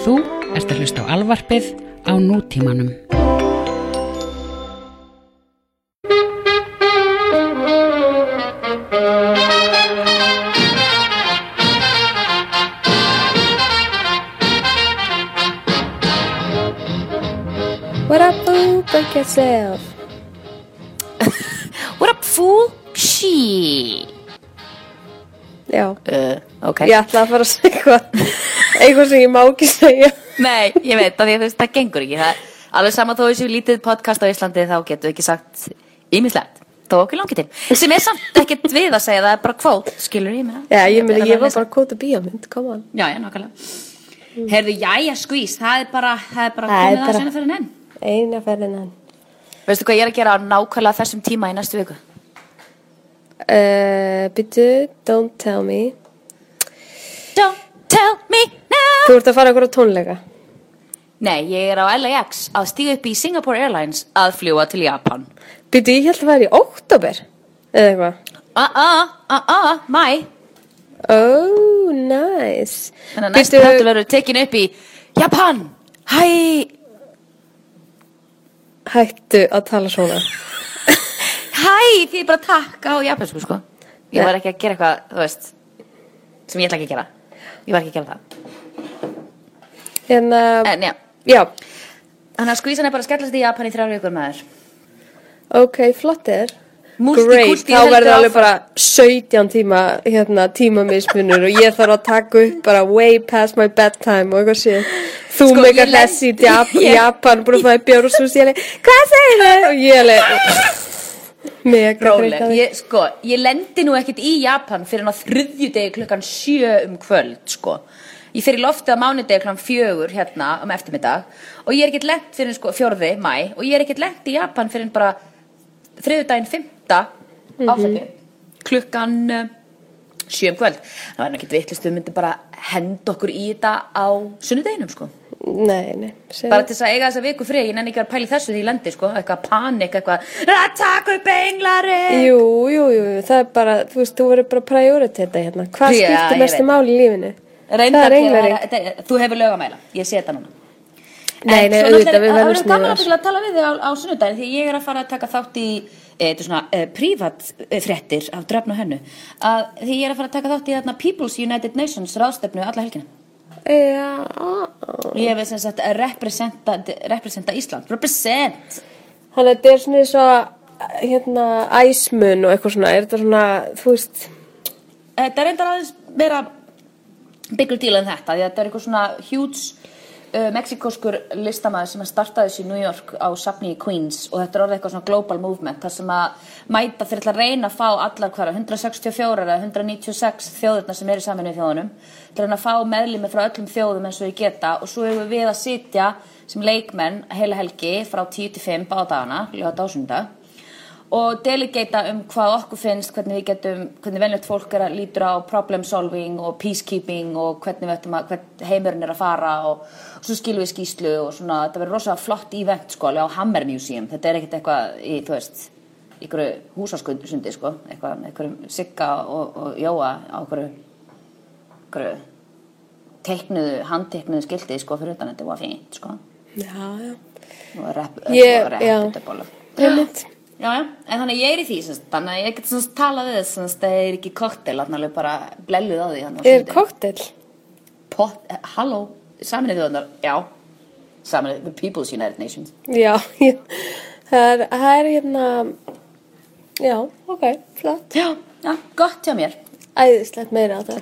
Þú ert að hlusta á alvarpið á nútímanum. What up, boo? Break yourself. What up fool? She Já, uh, Ok ég ætla að fara að segja eitthvað, eitthvað sem ég má ekki segja. Nei, ég veit að að þú veist, það gengur ekki það, Alveg sama þó þessu lítið podcast á Íslandi þá getur við ekki sagt ímislegt þó okkur langi til sem er samt ekkert við að segja það er bara kvót, skilur ég mér Já, ég meni, ég var bara að kóta bíómynd, come on. Já, já, nákvæmlega Herðu, jæja, skvís, það er bara, það er bara Það komið að senna fyrir henn Eina ferðin hann. Veistu hvað ég er að gera á nákvæmlega þessum tíma í næstu viku? Uh, Byttu, don't tell me. Don't tell me Þú ert að fara okkur á tónleika. Nei, ég er á LAX að stíga upp í Singapore Airlines að fljúa til Japan Byttu, ég held að fara í oktober. Eða eitthvað. Ah, ah, ah, ah, mæ Oh, nice. Þannig að næstu þáttu verður tekin upp í Japan Hæ Hættu að tala svona. Hæ, því bara takk á japansku sko Ég var ekki að gera eitthvað, þú veist sem ég ætla ekki að gera Ég var ekki að gera það Hérna, En já, já, þannig að skvísan er bara að skellast í Japan í þrjár vikur með þér ok, flottir. Great, þá verður alveg bara 17 tíma hérna, tímamismunur og ég þarf að taka upp bara way past my bedtime og eitthvað sé. Þú Sko, meika ég lent- hess í Japan búin að fæða bjór og svo sé ég hvað segir þau? og ég alveg mega Róleg, ég, sko, ég lendi nú ekkert í Japan fyrir á þriðjudegi klukkan sjö um kvöld, sko. Ég fyrir loftið á mánudegi klukkan fjögur hérna um eftirmiddag og ég er ekkert lent fyrir sko fjórði mæ og ég er ekkert lent í Japan fyrir bara þriðjudaginn fymta áfætti klukkan uh, sjö um kvöld. Það var ekkert vittlist, við myndum bara henda okkur í þetta á sunnudeginum, sko. nei, nei. Bara til þess að eiga þessa viku frí, ég nenni ekki að pæli þessu því ég lendi, sko, eitthvað panik, eitthvað, að taka upp englari. jú, jú, jú, það er bara þú veist, þú verður bara að prioriteta hérna hvað Já, skiptir mestu máli í lífinu Reyndar það. Þetta- Þú hefur lög að mæla, ég sé þetta núna. Nei, nei, auðvitað, við Það verðum verður gaman að tala við þig á, á sunnudaginn Því ég er að fara að taka þátt í e, Þetta er svona e, prívat e, fréttir af drefn og hennu. Að, Því ég er að fara að taka þátt í þarna People's United Nations ráðstefnu alla helgina. Já, Ég hef sem sagt að representa, representa Ísland. Represent! Þannig að þetta er svona eins og hérna æsmun og eitthvað svona, er þetta svona, þú veist, Þetta er reyndar aðeins meira bigger deal en þetta þetta er eitthvað svona huge uh, mexikoskur listamaður sem að startaði þessu í New York á safni í Queens og þetta er orðið eitthvað svona global movement þar sem að mæta ætla að reyna að fá allar hverja 164 eða 196 þjóðurnar sem eru í saminu í þjóðunum til að fá meðlimi frá öllum þjóðum eins og við geta og svo hefur við að sitja sem leikmenn heila helgi frá 10 til 5 á dagana, ljóða dásunda og delegata um hvað okkur finnst hvernig við getum, hvernig venlegt fólk er að lítur á problem solving og peacekeeping og hvernig við ættum að, hvern heimurinn er að fara og, og svo skilum við skýslu og svona, þetta verður rosa flott event sko, alveg á Hammer Museum, þetta er ekkert eitthvað í, þú veist, ykkur húsaskundi sko, eitthvað, eitthvað sigga og, og jóa á ykkur ykkur teiknuðu, handteiknuðu skildi sko fyrir utan þetta var fínt sko já, já, og rep, Ég- og já. reputable. einmitt. Já, já, en þannig ég er í því, semst, þannig að ég get svona talað við þess, þannig að það er ekki koktel, þannig alveg bara blelluð á því. Er koktel? Pot, eh, halló, saminnið þjóðanar, já, saminnið, the People's United Nations. Já, ég, það er, það er hérna, já, ok, flott. Já, já, gott hjá mér. Æðislegt meira á það.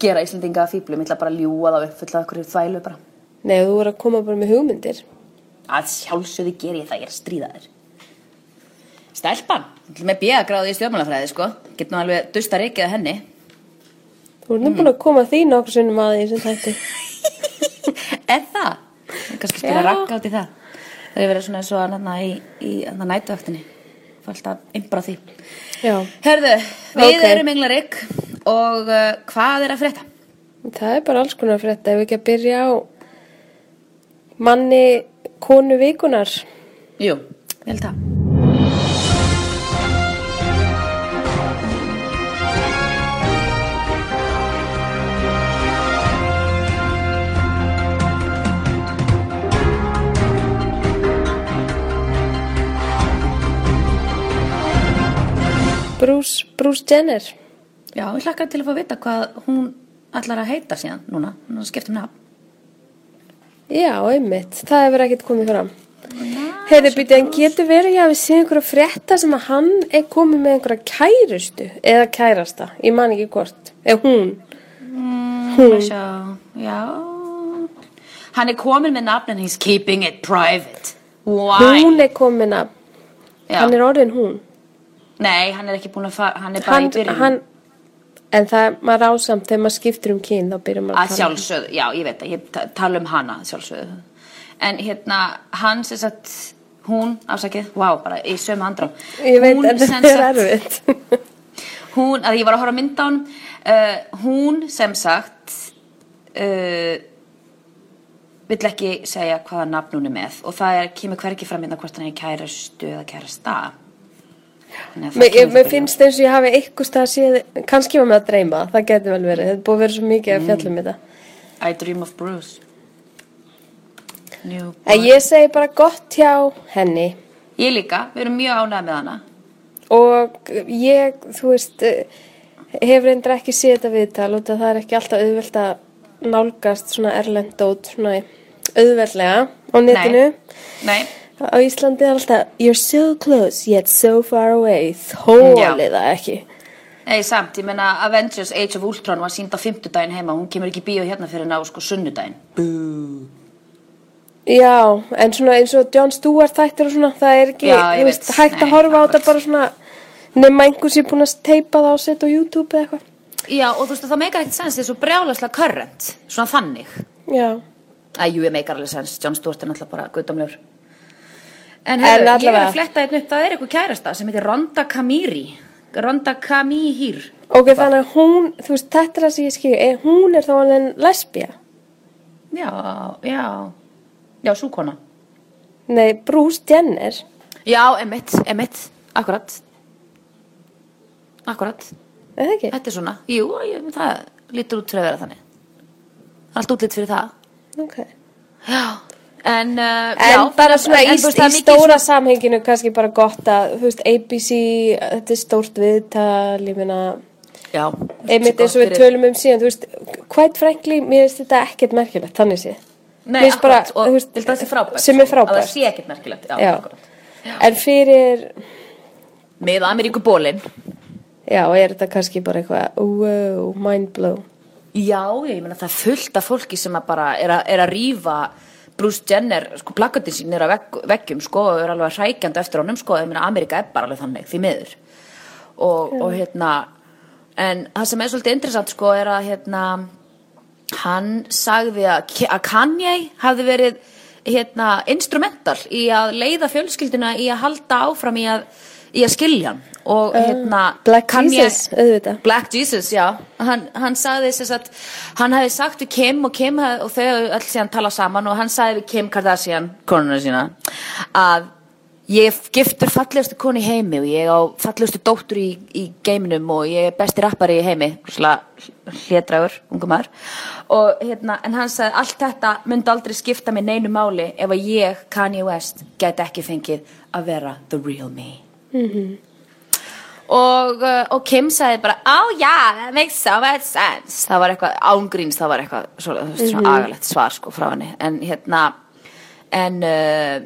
Gera Íslandinga að fýblum, ég ætla bara að ljúa það upp, fulla okkur í þvælu bara. Nei, þú voru að koma bara með hugmyndir. Að sjálfsögðu ger ég það, ég er að stríða þér. Stelpan, með bjögráði í stjórnmálafræði, sko, get nú alveg dusta reikið að henni. Þú nú búin að koma því nokkur sinnum að því sem þætti. Er það? Kannski spila rakk átt í það. Það er verið svona eins og annarna í, í. Það er alltaf innbra því. Já, Herðu, við Ok. erum englarik og uh, hvað er að frétta? það er bara alls konar frétta ef við ekki að byrja á manni konu vikunar. Jú, held það. Bruce Jenner Já, ég hlakka til að fá að vita hvað hún ætlar að heita síðan núna, hún er að skipta um nafn. Já, einmitt, það hefur ekkert komið fram Heiði býtið, en getur verið að við séum einhverja frétta sem að hann er komið með einhverja kærustu eða kærasta, ég man ekki hvort eða hún Hún. Sjá, já. Hann er komin með nafn en he's keeping it private. Why? hún er komin að Já. hann er orðin hún Nei, hann er ekki búin að fara, hann er bara hann, í byrjun. hann, en það er maður ásamt þegar maður skiptir um kyn þá byrjum maður að að tala um- sjálfsögðu, já ég veit að ég ta- tala um hana sjálfsögðu. En hérna hann sem sagt hún, afsakið, vá bara í sömu andrá. Ég veit hún en þetta er erfitt. Hún, að ég var að horfa á mynda hún uh, hún sem sagt uh, vill ekki segja hvaða nafn hún er með. Og það er, kemur hvergi fram hérna hvort hann er kærastu eða kærasta Mér, finnst eins og ég hafi eitthvað stað að séð, kannski var með að dreyma, það getur vel verið, þetta búið að vera svo mikið að fjalla um þetta. I dream of Bruce. En ég segi bara gott hjá henni. Ég líka, við erum mjög ánægð með hana. Og ég, þú veist, eh, hef reyndar ekki séð þetta viðtal að það er ekki alltaf auðvelt að nálgast svona erlendót svona auðveldlega á netinu. Nei, Á Íslandi er alltaf, you're so close yet so far away, þólið það ekki. nei samt, ég meina Avengers Age of Ultron var sínd á fimmtudaginn heima hún kemur ekki í bíó hérna fyrir ná sko sunnudaginn Bú Já, en svona eins og John Stewart þættir og svona, það er ekki, Já, ég veist, hægt að horfa á þetta bara svona, nema einhvers ég búin að teipa það og setja á YouTube eða eitthvað. Já, og þú veist, það meikar ekkert sens, þetta er svo brjálaslega current, svona þannig. Já, Æ, jú, ég meikar alveg sens, John Stewart er náttúrulega bara guðdómlegur. En, heyrðu, ég er að fletta einn upp, það er eitthvað kærasta sem heitir Ronda Kamiri. Ronda Kamihir. ok, þannig að hún, þú veist, þetta er það sem ég skilja, er, hún er þá alveg lesbía. Já, já, já, súkona. Nei, Bruce Jenner, Já, emitt, emitt, akkurat. Akkurat. eða ekki? Þetta er svona, jú, ég, það lítur út fyrir að vera þannig. Allt útlitt fyrir það. Ok. Já, en, uh, En já, bara en- svona en í, veist, í er mikið stóra samhenginu kannski bara gott að, þú veist, ABC, þetta er stórt viðtal, ég meina, Já, einmitt eins og við tölum um síðan, þú veist, quite frankly, mér finnst þetta ekkert merkilegt, þannig sé. Nei, finnst bara, akkurat, og veist, það sé frábært sem er sko, að frábært. það sé ekkert merkilegt já, Já. akkurat. En fyrir, með Ameríku bólin já, er þetta kannski bara eitthvað, wow, mind blow. já, ég meina það er fullt af fólki sem bara er að, er rífa Bruce Jenner, sko, plakatinn sín er að vegg, veggjum, sko, og er alveg hrækjandi eftir honum, sko, ég meina Ameríka er bara alveg þannig, því miður. Og, og hérna en það sem er svolítið interessant, sko, er að hérna hann sagði að, að Kanye hafði verið hérna, instrumental í að leiða fjölskylduna í að halda áfram í að, í að skilja hann. Og hérna Black Jesus, auðvitað. Black Jesus, já. Hann, hann sagði þess að hann hefði sagt við Kim og Kim hafði, og þau öll síðan tala saman og hann sagði við Kim Kardashian konuna sína að ég giftur fallegustu konu í heimi og ég á fallegustu dóttur í, í geiminum og ég er besti rappari í heimi. Hlédragur, ungum maður. Og hérna, en hann sagði allt þetta myndi aldrei skipta mig neinu máli ef að ég, Kanye West, gæti ekki fengið að vera the real me og, uh, og Kim sagði bara oh yeah, that makes so much sense. Það var eitthvað ángríns það var eitthvað svo, þú veist, svona agalegt svar sko frá henni. En hérna en uh,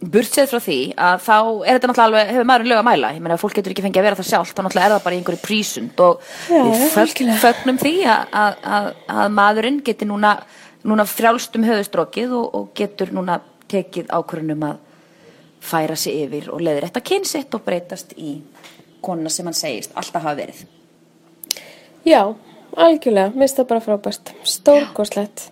burtsið frá því að þá er þetta náttúrulega alveg hefur maðurinn lög að mæla? Ég meina fólk getur ekki fengið að vera það sjálf þá náttúrulega er það bara í einhverju prísund. Og Já, við fögnum því að, að, að, að maðurinn geti núna, núna frjálst um höfustrókið og, og getur núna tekið ákvörunum að færa sig yfir og leiðir þetta kynsitt og breytast í konuna sem hann segist alltaf hafa verið Já, algjörlega, minnst það bara frábært, stórkoslegt.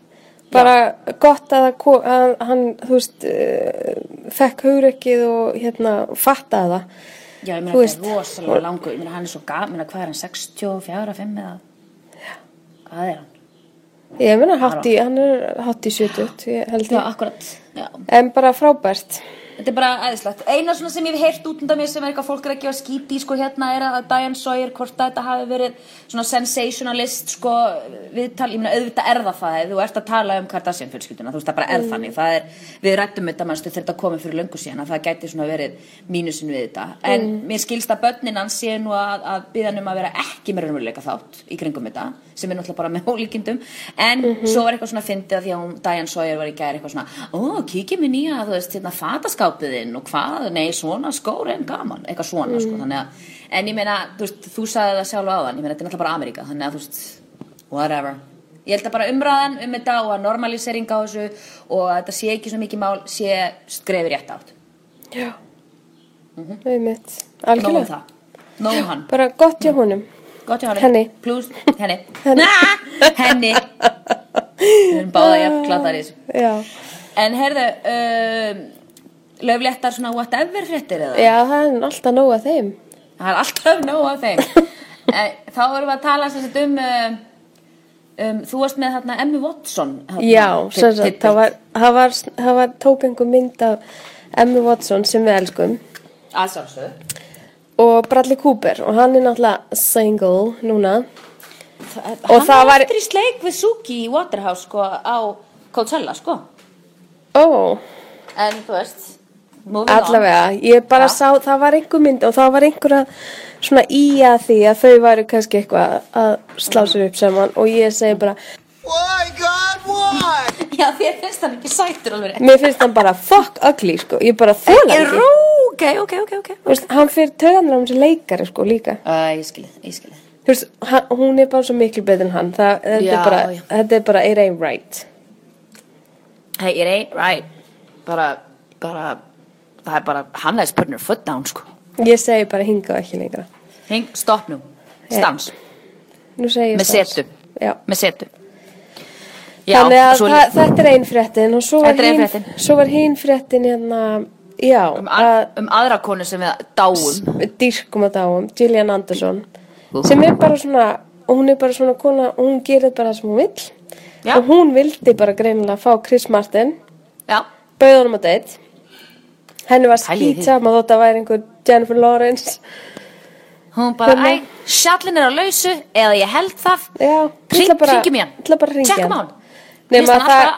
Bara gott að, að hann, þú veist, uh, fekk hugrekkið og hérna, fattaði það. Já, ég meina þetta er rosalega langur ég meina hann er svo gaf, meina hvað er hann 64, 5 eða hvað er hann? Ég meina, hann er hátt í 70, ég held Já, ég. akkurat Já, En bara frábært. Þetta er bara aðeinslegt eina svona sem ég hef heyrt út undan mér sem er eitthvað fólk er að skýti í sko hérna er að Diane Sawyer hvort að þetta hafi verið svona sensationalist sko viðtal, ég meina auðvitað er það það. Þú ert að tala um Kardashian fjölskylduna þú veist það bara er þannig, það er, við rættum þetta mannstu þegar þetta komið fyrir löngu síðan að það gæti svona verið mínusin við þetta. En mér skilst að börnin hans sé nú að, að byggja um að vera ekki með raunveruleika þátt í kringum þetta sem er náttúrulega bara með ólíkindum. En svo var eitthvað svona fyndið að því að hún, Diane Sawyer var í gæri eitthvað svona ó, kíkja mér nýja, þú veist, hérna fataskápiðinn og hvað, nei, svona skóri en gaman, eitthvað svona, sko, þannig að en ég meina, þú veist, þú sagði það sjálf áðan. Ég meina, þetta er náttúrulega bara Ameríka, þannig að þú veist whatever, ég held að bara umræðan um þetta og að normalisering á þessu og að þetta sé ekki svo mikið mál sé skrefið rétt átt, Já. Einmitt. nóg um Algjörlega. það. Nóg um hann, Bara gott hjá honum. gott hjá henni Henni. plus, henni. Henni. Við erum báða jafn þessu. Já. En herðu, um, löfléttar svona whatever fréttir eða? Já, það er alltaf nóg að þeim. Það er alltaf nóg af þeim. Eh, Þá erum við að tala sagt um, um, um þú varst með þarna Emmy Watson. þarna, Já, tidbit. það var, það var, það var einhver mynd af Emmy Watson sem við elskum Að sjálfsögðu. og Bradley Cooper og hann er náttúrulega single núna. Hann Og það var eftir í sleik við Suki í Waterhouse sko á Coachella sko. Ó, En þú veist. Allavega, ég bara Já. sá, það var einhver mynd og það var einhver að svona í að því að þau væru kannski eitthvað að slá sér upp saman og ég segi bara, Why, God, why? Já, þér finnst hann ekki sætur alveg mér finnst hann bara fuck ugly, sko, ég bara þóla ekki. rú, ok, ok, ok, ok. Þú veist, hann fyrir töðanir á þessi leikari, sko, líka. Uh, ég skilði, ég skilði. Þú veist, hann, hún er bara svo miklu betur en hann, það, þetta, Já, er bara, já. þetta er bara, it ain't right. Hey, it ain't right. Bara, bara, það er bara, hann putting her foot down sko. Ég segi bara hinga ekki lengra. Heng, stopp nú, stans, Nú segi ég með stans. setu, Já. með setu. Já, Þannig að svo, það, þetta er ein fréttin og svo var, er ein hin, fréttin. hinn fréttin hérna, já, um, að um aðra konu sem við dáum. dýrkum að dáum, Gillian Anderson, Ú. sem er bara svona, hún er bara svona kona, hún gerir bara það sem hún vill. Já. Og hún vildi bara greinilega fá Chris Martin, bauð honum að date. Henni var Pælið í því. skýt saman þótt að væri einhver Jennifer Lawrence. hún bara, Hérna. æ, sjallin er á lausu, eða ég held það. Hann. Ég ringja Tjekkum á hann. Hann að það,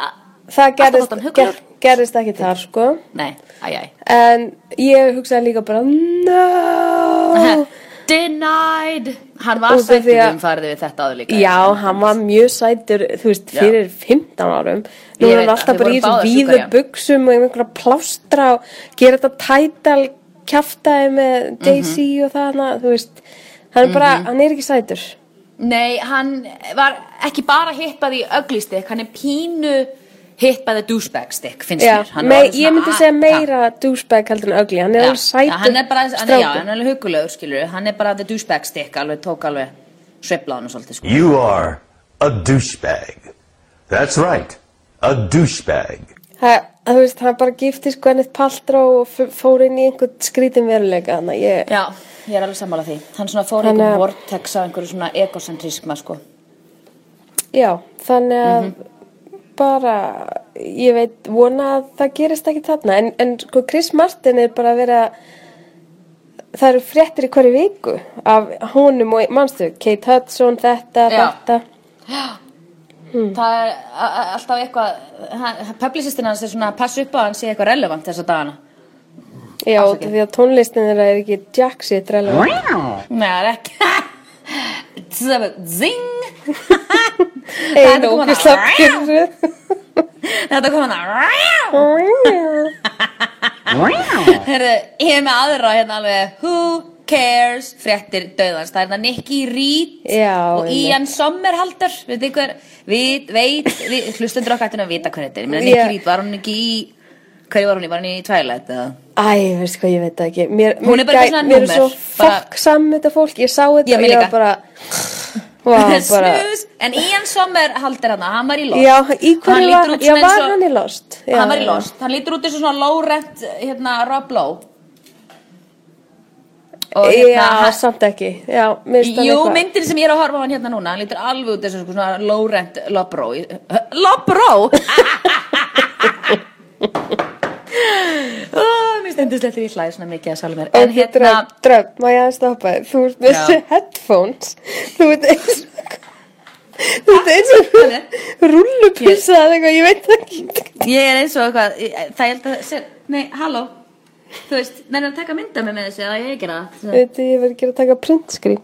það gerist, hann ger, gerist ekki þar, sko. Nei, æ, æ. En ég hugsaði líka bara, no. Denied. Hann var sættur um farið við þetta áður líka. Já, hann var mjög sætur, þú veist, Já. fyrir 15 árum. Nú er hann alltaf bara í báðar víðu já. buksum og einhverja plástra og gera þetta tætal kjaftaði með Jay-Z Mhm. og það, hana, þú veist. Hann er bara, hann er ekki sætur. Nei, hann var ekki bara hittbað í ugly stick, hann er pínu hittbaði douchebag stick, finnst Já, mér. Er orðinn ég myndi segja meira douchebag heldur en ugly, hann er Já, alveg sætur já, hann er bara, hann, já, strákur. hann er alveg hugulegur, skilur hann er bara the douchebag stick, alveg tók alveg sveifla hann svolítið, sko. You are a douchebag. That's right, a douchebag. Það, þú veist, hann bara giftist Gwyneth Paltrow og f- fór inn í einhvern skrítin veruleika, þannig að ég, Já, ég er alveg sammála því. Hann svona fór Þannig einhver að- vortex af einhverju svona egocentrískma, sko. já, þannig að Mhm. Bara, ég veit, vona að það gerist ekki þarna, en, en sko Chris Martin er bara að vera, það eru fréttir í hverju viku af honum og, manstu, Kate Hudson, þetta, Já. þetta, Það er a- a- alltaf eitthvað, publicistin hans er svona að passa upp á að hann sé eitthvað relevant þessa dagana. já, Afsakið. því að tónlistin þeirra er ekki Jack shit relevant. Nei, það er ekki. Zing! Hana- ógislega pyrruð. Þetta kom hann Herðu, ég er með aðra hérna alveg Who cares fréttir döðans Það er hérna Nicky Reed Já, og. Ian Sommerhalder Veit hver, við, veit, við, hlustundur okkar ættum að vita hver þetta er Ég meina. Nicky Reed, var hún ekki í Hverju var hún í? Var hún í Twilight? eða? Æ, veistu hvað, ég veit það ekki. Mér, Hún er bara svona Mér er svo númer, bara- fokk saman þetta fólk. Ég sá þetta og ég var bara... Bara... Snus En Ian Sommerhalder hann, hann var í Lost Já, í Hann var, já, var og- hann í Lost? Já, hann var í. Lost, hann lítur út eins og svona low rent hérna Rob Lowe og Já, hérna samt ekki. Já, hann Jú, myndin sem ég er að horfa á hann hérna núna hann lítur alveg út eins og svona low rent Lobró Lobró Ó, indislegt þegar ég hlæði svona mikið að sjálfum mér Og En hérna, er drömm, má ég aðeins stoppa þig? Þú ert með þessi headphones, þú ert eins og, þú ert eins og rullupilsa eða eitthvað, ég veit það ekki. ég er eins og eitthvað Það ég held að, nei, halló Þú veist, nefnir að taka mynda með með þessu eða ég gera það Veit þið, ég verði ekki að taka printscreen.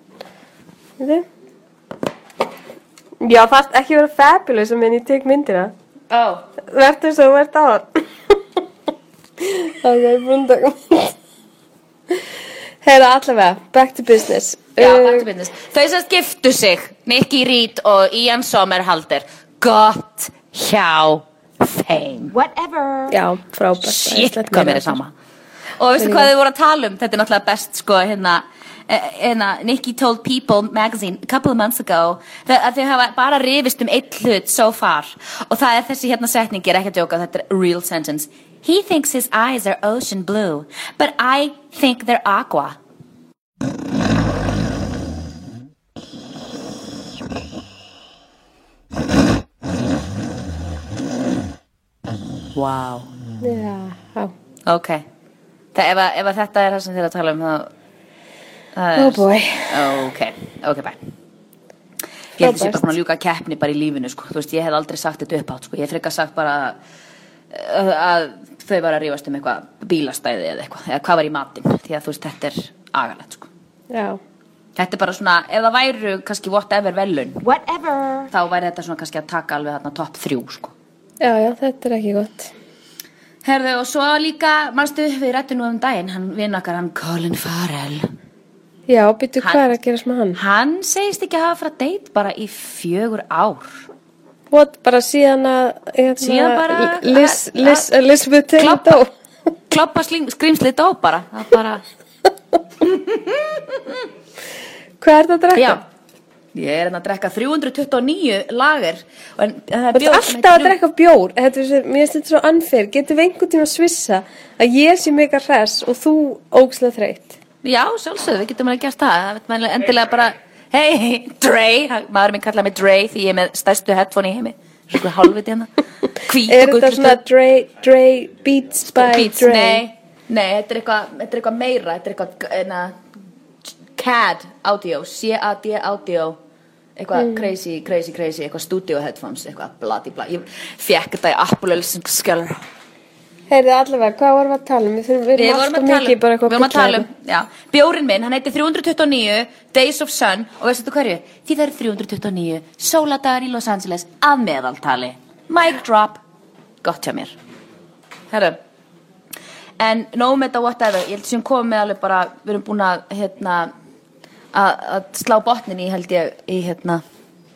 Veit þið? Já, það er ekki að vera fabulous en ég tek myndina. Ó, Verður svo, þú ert á hann. ok, búin að taka mynd. Heyra, allavega, back to business. já, Uh, back to business Þau sem skiptu sig, Nicky Reed og Ian Sommerhalder Gott hjá þeim Whatever. Já, frábært. Shit, hvað mér er sama Og veistu hvað þau voru að tala um? Þetta er náttúrulega best sko hérna eh, hérna, Nikki told People magazine a couple of months ago that, að þau hafa bara rifist um eitt hlut so far og það er þessi hérna setning ég er ekki að djóka, þetta er a real sentence He thinks his eyes are ocean blue but I think they're aqua Wow Já. Ok það, ef, að, ef að þetta er það sem þið er að tala um þá það er- Oh boy. Ok, ok, bye Ég held að sé Frábært. bara svona að ljúka keppni bara í lífinu sko. Þú veist, ég hef aldrei sagt þetta upp átt sko. Ég hef frekar sagt bara að, að þau var að rífast um eitthvað bílastæði eða eitthvað, eða hvað var í matinn því að þú veist, þetta er agalegt sko. Þetta er bara svona, ef það væru kannski whatever velun, Whatever. þá væri þetta svona kannski að taka alveg þarna topp þrjú sko. Já, já, þetta er ekki gott. Herðu, og svo líka, manstu, við rættum nú um daginn, hann vinn okkar, hann Colin Farrell. Já, býttu hvað er að gerast með hann? Hann segist ekki hafa frá date bara í fjögur ár. What, bara síðan að hérna, að- að- Taylor Klappa- dó Kloppa skrýmsli dó bara. Það er bara, Hvað er það að drekka? já. Ég er hérna að drekka 329 lager. En það er Þú ert alltaf að drekka bjór Þetta er, Mér finnst þetta svo unfair Getum við einhvern tíma að svissa að ég sé mega hress og þú ógslega þreytt Já, sjálfsögðu, við getum alveg gert það. Það maður endilega bara, hei, Dre, maður minn kallaði mig Dre því ég er með stærstu headphone í heimi. Svo hálfviti hérna. Hvít Er þetta svona Dre, Dre Beats by Beats, Dre nei, nei, þetta er eitthvað, eitthvað meira, þetta er eitthvað, enna, CAD audio, C-A-D audio, eitthvað Mm. crazy, crazy, crazy, eitthvað studio headphones, eitthvað bloody bla, ég fekk þetta í Apple skjálur. Heyrðu allavega, hvað vorum við að tala um? Við, þurfum, við Við erum alltaf tala, mikið bara eitthvað að tala um, já, bjórin minn, hann heitir 329 Days of Sun og veistu þú hverju? Því það eru 329 sóladagar í Los Angeles að meðaltali. Mic drop, gott hjá mér. Herru, en með þetta whatever, ég held sem komum með alveg bara, við erum búin að, hérna, að, slá botnin í held ég, í hérna,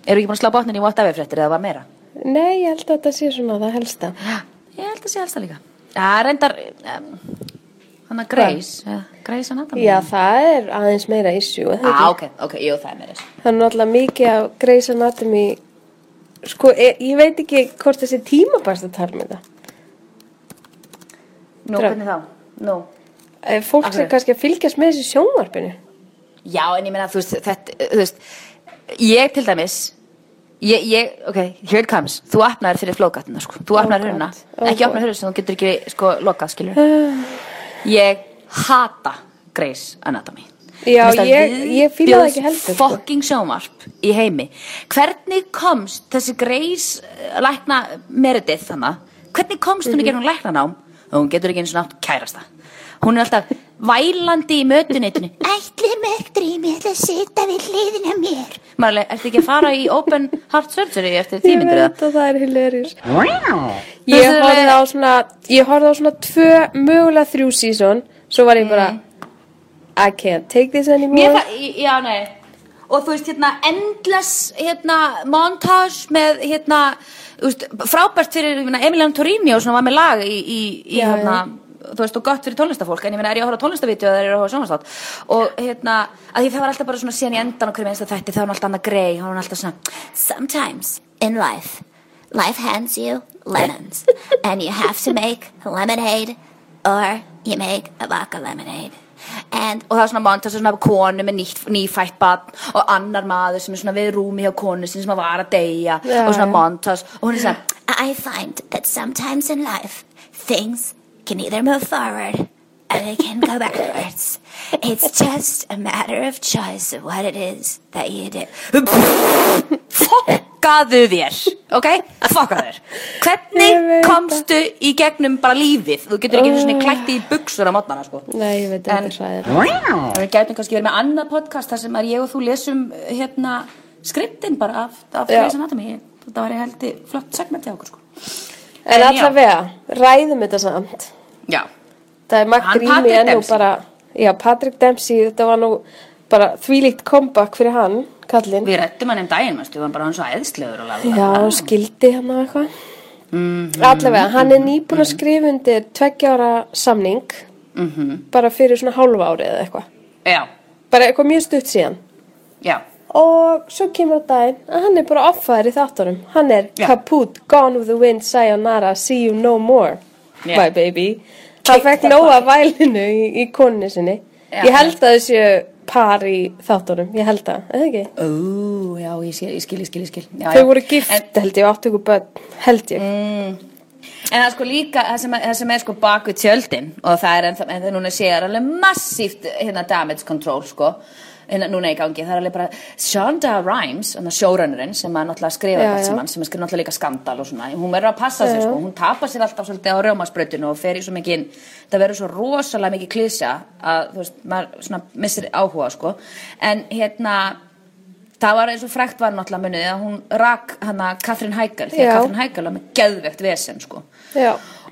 eru ekki búin að slá botnin í whatever fréttir eða var meira? Nei, ég held að þetta sé svona það helsta Ég held að sé alls það líka. Já, reyndar, um, hann að Grace, uh, Grace Anatomy. Já, það er aðeins meira er það Ah, ok, ok, jú, það er meira þessu. Það er náttúrulega mikið af Grey's Anatomy Sko, ég, ég veit ekki hvort þessi tímabæst að tala með það Nú, Dröm. hvernig þá? Nú. Ef Fólk sem kannski að fylgjast með þessi sjónvarpinu Já, en ég meina, þú veist, þetta, þú veist, ég til dæmis, ég, ég, ok, here it comes, þú opnaðir fyrir flókatina, sko, þú hurna, God. Oh ekki God. opnaðir hurna sem þú getur ekki, sko, lokað, skilur. ég hata Grey's Anatomy. Já, ég- ég fíla það ekki heldur, sko. Fucking sjónvarp í heimi. Hvernig komst þessi Grey's eh, lækna Meredith þannig, hvernig komst hún Mhm. í gegnum læknanám og hún getur ekki eins og nátt kærasta. Hún er alltaf vælandi í mötuneytinu. Ætli mig drými, ætli að sita við hliðina mér. Marlega, ertu ekki að fara í open heart surgery eftir Ég tímyndur veit það? að það er hilarious Þú Ég horfði á svona Ég horfði á svona tvö, mögulega þrjú sísón Svo var ég bara I can't take this anymore já, nei. Og þú veist, hérna, endless, hérna, montage með, hérna, veist, frábært fyrir, ég meina, Emilian Torrini og svona var með lag í, í, í Já, hérna, þú veist, og gott fyrir tónlistafólk, en ég meina, er ég að horfa á tónlistavídeó eða er ég að horfa á sjónvarstátt? Og, hérna, að því það var alltaf bara svona síðan í endan á hverju minnst þætti, þá var hún alltaf annað grei, þá var hún alltaf svona, Sometimes in life, life hands you lemons, and you have to make lemonade, or you make a vodka lemonade. And og það var svona montage af svona konu með nýtt, nýfætt barn og annar maður sem er svona við rúmi hjá konu sinni sem var að deyja Já, og svona já. montage og hún er svona I find that sometimes in life, things can either move forward and it can go backwards. It's just a matter of choice of what it is that you do. Fokkaðu þér, ok? Fokkaðu þér. Hvernig komstu í gegnum bara lífið? Þú getur ekki svona klætti í buksur á mótnana, sko. Nei, ég veit En- þetta er sæðir. Við gætum kannski verið með annað podcast þar sem að ég og þú lesum hérna skriptin bara af, af. Grey's Anatomy. Þetta var ég heldur flott segment hjá okkur, sko. En En allavega, ræðum þetta samt. Já. Það er Hann Rými Patrick ennú Dempsey. bara, já, Patrick Dempsey, þetta var nú bara þvílíkt comeback fyrir hann, kallinn. Við rettum hann um daginn, við varum bara hann svo æðislegur og laga. Já, skildi hann og eitthvað. Mhm. Allavega, hann er nýbúin að skrifa undir tveggja ára samning, Mhm. bara fyrir svona hálfa ári eða eitthvað. Já, Bara eitthvað mjög stutt síðan. já. Og svo kemur á daginn að hann er bara offaður í þáttunum. Hann er kaput, gone with the wind, sayonara, see you no more, Já. my baby. Hann fekk nóga vælinu í, í konu sinni. Já. Ég held að þessu par í þáttunum, ég held að, eða ekki? Ó, já, ég skil, ég skil, ég skil, ég skil. Já, Þau já. voru gift, held ég, og áttu ykkur börn, held ég. Mm. En það er sko líka, það sem, það sem er sko bak við tjöldin og það er en það núna sé er alveg massíft hérna damage control sko, núna í gangi, það er alveg bara Shonda Rhimes, sjóraunurinn sem að náttúrulega skrifa Já, þetta sem hann, sem er skrifa náttúrulega líka skandal og svona, hún verður að passa sig sko, hún tapar sér alltaf svolítið á rjómasbrautinu og fer í svo mikið, það verður svo rosalega mikið klísja að, þú veist, maður missir áhuga sko, en hérna, það var eins og frækt var náttúrulega munið að hún rak hana Katrin Heigl því að. Katrin Heigl var með geðvegt vesen sko.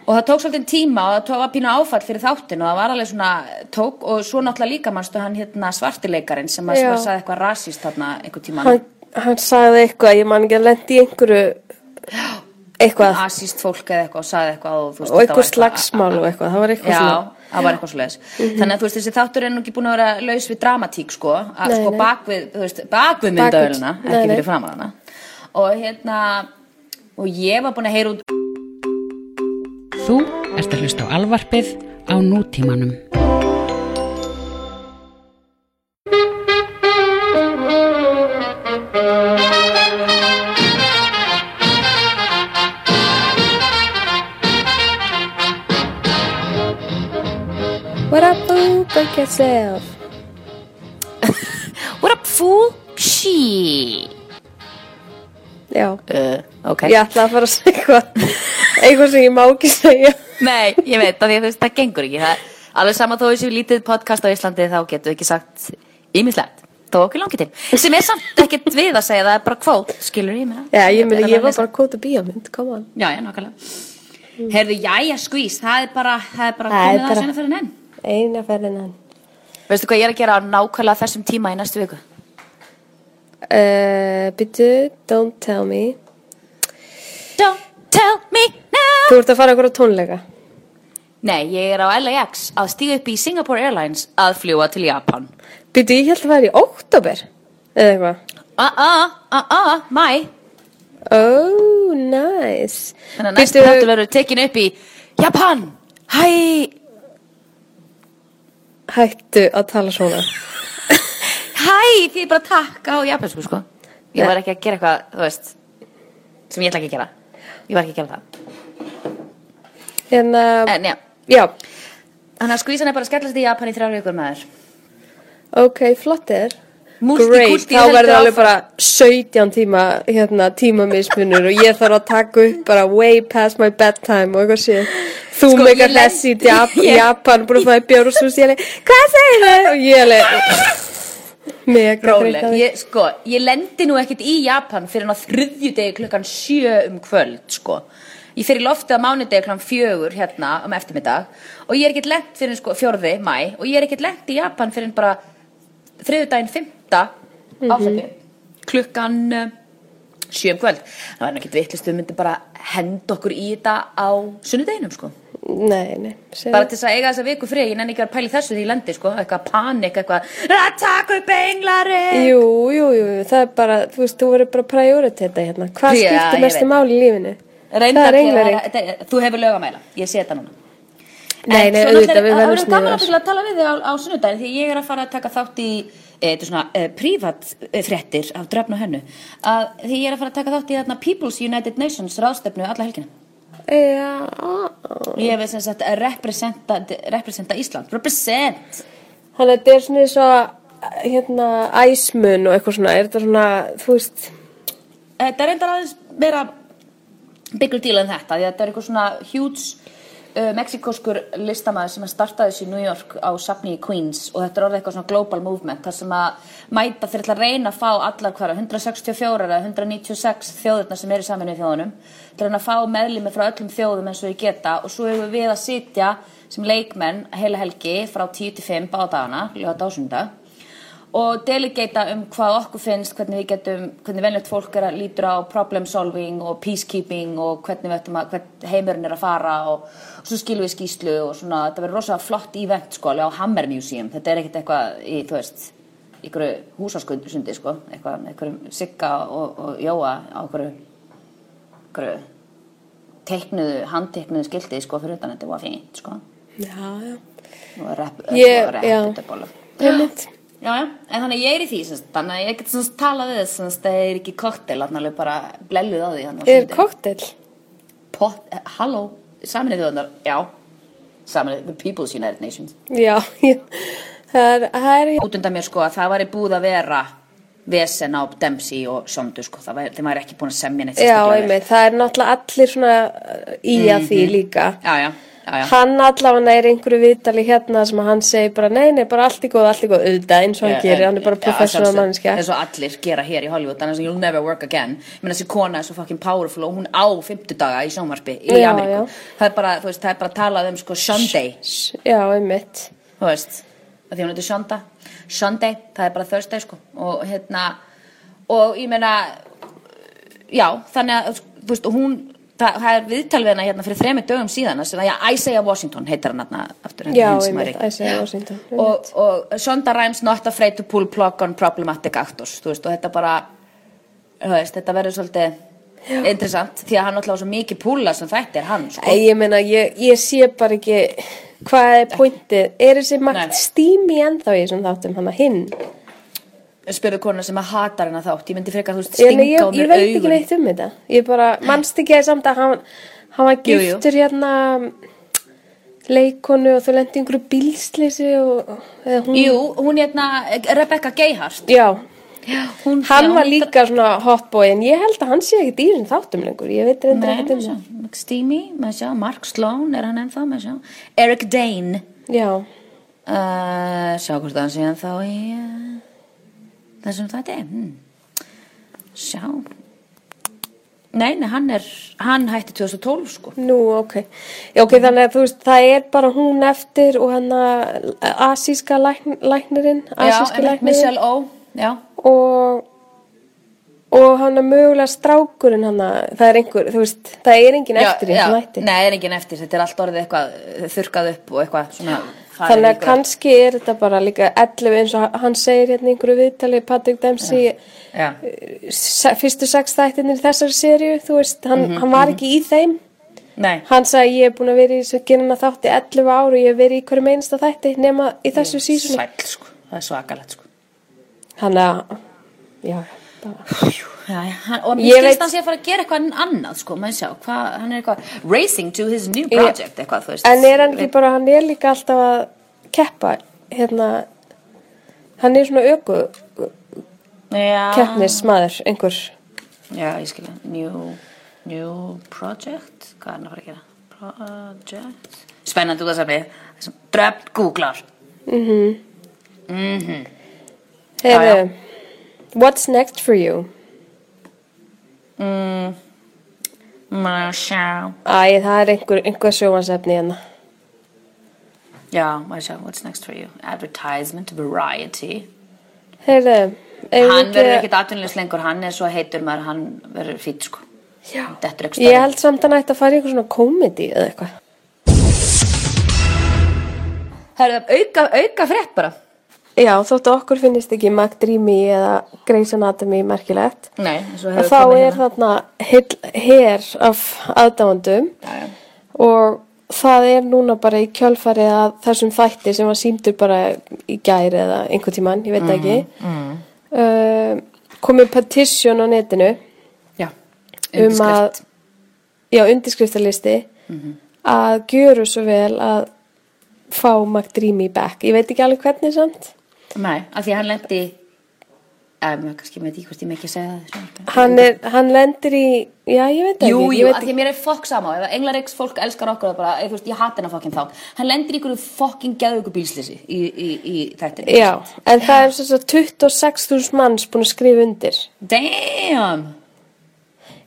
Og það tók svolítið tíma og það var pínu áfall fyrir þáttin og það var alveg svona tók og svo náttúrulega líka mannstu hann hérna svartileikarin sem að sagði eitthvað rasist þarna einhver tíma hann, hann sagði eitthvað, ég man ekki að lendi einhverju, eitthvað, asist fólk eða eitthvað og sagði eitthvað og, veist, og eitthvað slagsmál og eitthvað, það var eitthvað. Það var eitthvað svoleiðis Þannig að þú veist þessi þáttur er nú ekki búin að vera laus við dramatík sko, að Nei, sko nei. bakvið, þú veist, bakvið nei, ekki fyrir fram hana og hérna og ég var búin að heyra út Þú ert að hlusta á alvarpið á nútímanum. Yourself. What up fool? She. Já, uh, Ok. Ég ætla að fara að segja eitthvað, eitthvað sem ég má ekki segja. Nei, ég veit að að veist, það gengur ekki. Það, Alveg sama þó þessu lítið podcast á Íslandi þá getur við ekki sagt ímislegt þó okkur langi til. Sem er samt ekkert við að segja það er bara kvót, skilur ég meina. Já, ég er ég var bara að kóta bíómynd, come on. Já, já, nákvæmlega. Heyrðu, jæja, skvís, það er bara, það er bara komið að sena fyrir henn Eina ferðin hann. Veistu hvað ég er að gera á nákvæmlega þessum tíma í næstu viku? Uh, Byttu, don't tell me. Don't tell me now Þú ert að fara okkur á tónleika. Nei, ég er á LAX að stíga upp í Singapore Airlines að fljúa til Japan Byttu, ég held að það er í óttobur. Eða eitthvað. Ah, ah, ah, ah, mæ Oh, nice. Þannig að næstu Bíddu, þáttur verður tekin upp í Japan Hæ Hættu að tala svona. Hæ, því bara takk á japansku sko. Ég var ekki að gera eitthvað, þú veist sem ég ætla ekki að gera. Ég var ekki að gera það. En, uh, En já, já, þannig að skvísan er bara að skellast í Japan í þrjár vikur með þér ok, flott. Multikulti Great, þá verður alveg bara 17 tíma hérna, tímamismunur og ég þarf að taka upp bara way past my bedtime og eitthvað sé þú Sko, meika ég lent- þessi í Japan búin að fæða bjór og svo sé ég alveg, hvað segir þau? og ég alveg á því. ég, sko, ég lendi nú ekkert í Japan fyrir á þriðjudegi klukkan sjö um kvöld, sko. Ég fer í loftið á mánudegi klukkan fjögur hérna um eftirmiddag. Og ég er ekkert lent fyrir sko, fjórði mæ og ég er ekkert lent í Japan fyrir bara þriðjudaginn fymta Mhm. ásætti klukkan uh, sjö um kvöld. Það var ekkert vitlist, við myndum bara henda okkur í þetta á sunnudeginum, sko. nei, nei. Bara til þess að eiga þessa viku frið, ég nenni ekki að pæli þessu því ég lendi, sko, eitthvað panik, eitthvað, að taka upp englari. jú, jú, jú, það er bara þú veist, þú verður bara að prioriteta hérna hvað Já, skiptir mestu máli í lífinu Reyndar það er englaring að- þetta- Þú hefur lög að mæla, ég sé þetta núna nei, En nei, auðvitað, náttúrulega- við Það verðum verður gaman að að tala við þig á, á sunnudaginn Því ég er að fara að taka þátt í Þetta er svona e, prívat e, fréttir af dröfn og hennu. Að Því ég er að fara að taka þátt í þarna People's United Nations ráðstefnu alla helgina. Já, Ég hef sem sagt representa, representa Ísland. Represent! þannig að þetta er svona eins og hérna æsmun og eitthvað svona, er þetta svona, þú veist, Þetta er reyndar aðeins vera bigger deal en þetta, því að þetta er eitthvað svona huge uh, mexikoskur listamæður sem að startaði þessi í New York á safni í Queens og þetta er orðið eitthvað svona global movement þar sem að mæta þeir ætla að reyna að fá allar hverja 164 eða 196 þjóðurna sem eru í saminu í þjóðunum til að reyna að fá meðlimi frá öllum þjóðum eins og við geta og svo hefur við að sitja sem leikmenn heila helgi frá 10 til 5 á dagana, ljóða dásunda og delegata um hvað okkur finnst, hvernig við getum, hvernig venlegt fólk er að lítur á problem solving og peacekeeping og hvernig við ættum að, hvern heimurinn er að fara og, og svo skilum við skýslu og svona, þetta verður rosa flott event sko, alveg á Hammer Museum, þetta er ekkert eitthvað í, þú veist, ykkur húsaskundsundi sko, eitthvað, ykkur sigga og, og jóa á ykkur, ykkur teiknuðu, handteiknuðu skildi sko fyrir utan þetta var fínt sko já, já, og rep, Ég- og rep, já. þetta er bóla. einmitt. Já, já, en þannig ég er í því semst, þannig að ég get semst talað við þess að það er ekki koktel, þannig bara blelluð á því Er koktel? Pott, eh, halló, saminnið þjóðanar, já. Saminnið, the People's United Nations. Já, já, það er, er, Út undan mér sko að það væri búið að vera vesen á Dempsey og Sondu sko, það væri, þeim væri ekki búin að semja neitt já, einmitt, það er náttúrulega allir svona uh, í að því líka. Já, já, já, já. Hann allavega er einhverju viðtali hérna sem að hann segir bara nei, nei, bara allt í góð, allt í góð, auðvitað eins og hann gerir, hann er bara professional mannskja. eins og allir gera hér í Hollywood annars you'll never work again. Ég meina þessi kona er svo fucking powerful og hún á 50 daga í sjónvarpi í Ameríku. það er bara, þú veist, það er bara að tala um sko Sunday. Já, einmitt. þú veist, að því hún heitir Shonda. Sunday, það er bara Thursday sko. Og hérna og ég meina já, þannig að þú veist, og hún það, það er viðtal við hana hérna fyrir þremi dögum síðan sem að, já, Isaiah Washington heitir hann hérna aftur Já, sem einmitt. Isaiah Washington. og, og Shonda Rhimes not afraid to pull plug on problematic actors veist, og þetta bara veist, þetta verður svolítið interessant því að hann náttúrulega á svo mikið púla sem þetta er hann sko. Æ, ég meina, ég, ég sé bara ekki hvað er pointið. Er þessi makt stími ennþá í þessum þáttum hann að hinn? Spurðu kona sem að hatar hennar þátt. Ég myndi frekar þú veist Ég, stinga ég, á ég mér veit ekki augun neitt um þetta. Ég bara, mannst ekki að samt að hann, hann var giftur hérna leikonu og þau lendi einhverju bílslisi og, hún, Jú, hún hérna, Rebecca Gayhart. Já, hún, hann já, var hún- líka svona hotboy en ég held að hann sé ekki dýrin þáttum lengur, ég veit reyndar ekki um það. Steamy, með sjá, Mark Sloan er hann ennþá, með sjá? Eric Dane Já, uh, Sjá hvort hann sé ennþá í uh, þessum þætti hmm. Sjá Nei, nei, hann er hann hætti 2012 sko nú, ok. Já, ok, þannig að þú veist, það er bara hún eftir og hann að asíska lækn, læknirinn, asíski Já, læknirinn Michelle O Já, og og hann að mögulega strákurinn hann að það er einhver, þú veist, það er engin eftir já, þessum þætti. Nei, það er engin eftir, þetta er allt orðið eitthvað þurrkað upp og eitthvað svona farið Þannig að kannski er þetta bara líka 11 eins og hann segir hérna einhverju viðtali Patrick Dempsey Já, se- fyrstu sex þættinir þessari seríu, þú veist, hann, Mhm, hann var ekki í þeim. Nei. Hann sagði ég er búin að vera í þessu gerina þátti 11 ár og ég hef verið í hverju meinsta þætti nema í þessu sísoni Sæll sko, það er svakalegt sko. Hann að já, Já, já, hann, og Ég mér skilst hann sé að fara að gera eitthvað annað sko, maður sjá, hvað, hann er eitthvað racing to his new project, eitthvað, veist. En er hann ekki bara, hann er líka alltaf að keppa hérna hann er svona öku Já, keppnismadur, einhver. Já, ég skilja new, new project? Hvað er hann að fara að gera? Project, spennandi út sami þessum dröfn googlar. Heiðu, what's next for you? Maður sjá. Æ, það er einhver, einhver sjóvansefni hérna. Já, maður sjá, what's next for you? Advertisement, variety. Heiðu, hann verður ekkit atvinnulegs lengur, hann er svo heitur maður, hann verður fýtt sko. Já. Dettur einhvers Ég staðar. held samt að hann ætti að fara í eitthvað svona komedi eða eitthvað. Það er auka, auka frétt bara Já, þóttu okkur finnist ekki McDreamy eða Grey's Anatomy merkilegt nei, eins og hefur þá komið er hérna. þarna heil- her af aðdáendum. Já, já. og það er núna bara í kjölfarið að þessum þætti sem var sýndur bara í gæri eða einhvern tímann, ég veit það ekki. Mm, uh, komið petition á netinu já, um að undirskrift. Já, undirskriftalisti að gjöru svo vel að fá McDreamy back. Ég veit ekki alveg hvernig samt Nei, af því að hann lendi um, kannski með því hvort ég með ekki að segja það svona. hann, er, hann lendir í já, ég veit ekki Jú, jú, af því að mér er fokk sama ef Englareiks fólk elskar okkur bara, þú veist, ég hati hennar fokkin þá hann lendir í einhverju fokkin geðugu bílslisi í, í, í þættinu Já, en það er svo 26.000 manns búin að skrifa undir. Damn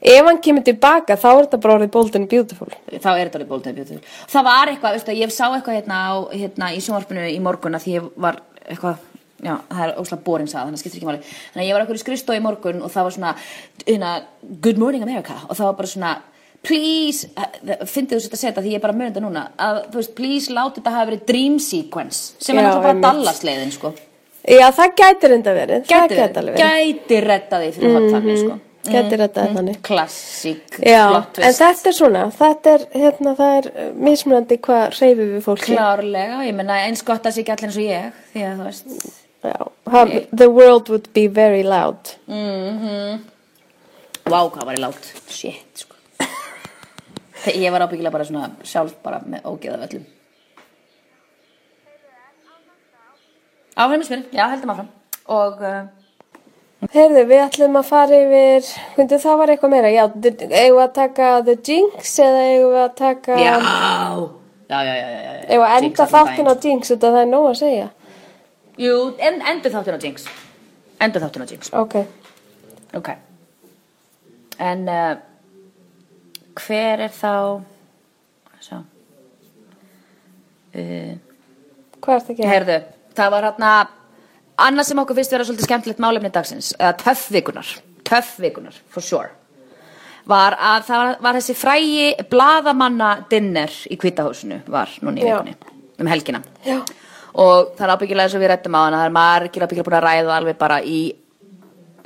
Ef hann kemur tilbaka þá er þetta bara orðið bold and beautiful. þá er þetta alveg bóltið beautiful það var eitthvað, veistu, ég sá eitthvað hérna, á, hérna í sjónvarpinu í morgun að því ég var eitthvað Já, það er óslega boring sagði, þannig að það skiptir ekki máli. Þannig að ég var eitthvað í skrifstof í morgun og það var svona, hérna, Good Morning America og það var bara svona, please, uh, fyndið þú sér að setja því ég er bara að mjög þetta núna, að þú veist, please láti þetta hafa verið dream sequence, sem er Já, náttúrulega bara. Dallas-leiðin, sko. Já, það gæti reynda verið. það Gæti, gæti alveg verið. gæti retta því fyrir hot þannig, sko. Gæti rettaði þannig. Klassík, Já, plot en þetta er svona, þetta er, hérna, það er uh, mismunandi hvað reyfið við fólki. Klárlega, ég menna eins gott að það sé ekki allir eins og ég, því að þú veist, Já, hann, the world would be very loud. Vá, hvað var ég látt Shit, sko. Ég var ábyggilega bara svona sjálf bara með ógeða völlum Áfram spyrir, já, heldum áfram. Og uh, Heyrðu, við ætlum að fara yfir, hvernig það var eitthvað meira, já, the- eigum við að taka The Jinx eða eigum við að taka, Já. Já, já, já, já, já. eigum við að enda allan þáttin á. Jinx, þetta það er nóg að segja. Jú, en, endur þáttin á Jinx. Endur þáttin á Jinx. Ok, Ok. En uh, Hver er þá Svo. Uh, hvað er að gera? Heyrðu, það var hérna annað sem okkur finnst vera svolítið skemmtilegt málefni dagsins, eða töffvikunar töffvikunar, for sure var að það var, var þessi frægi bladamanna dinner í kvítahúsinu var núna í vikunni um helgina. Já. Og það er ábyggilega eins og við rættum á hana það er margir ábyggilega búin að ræða alveg bara í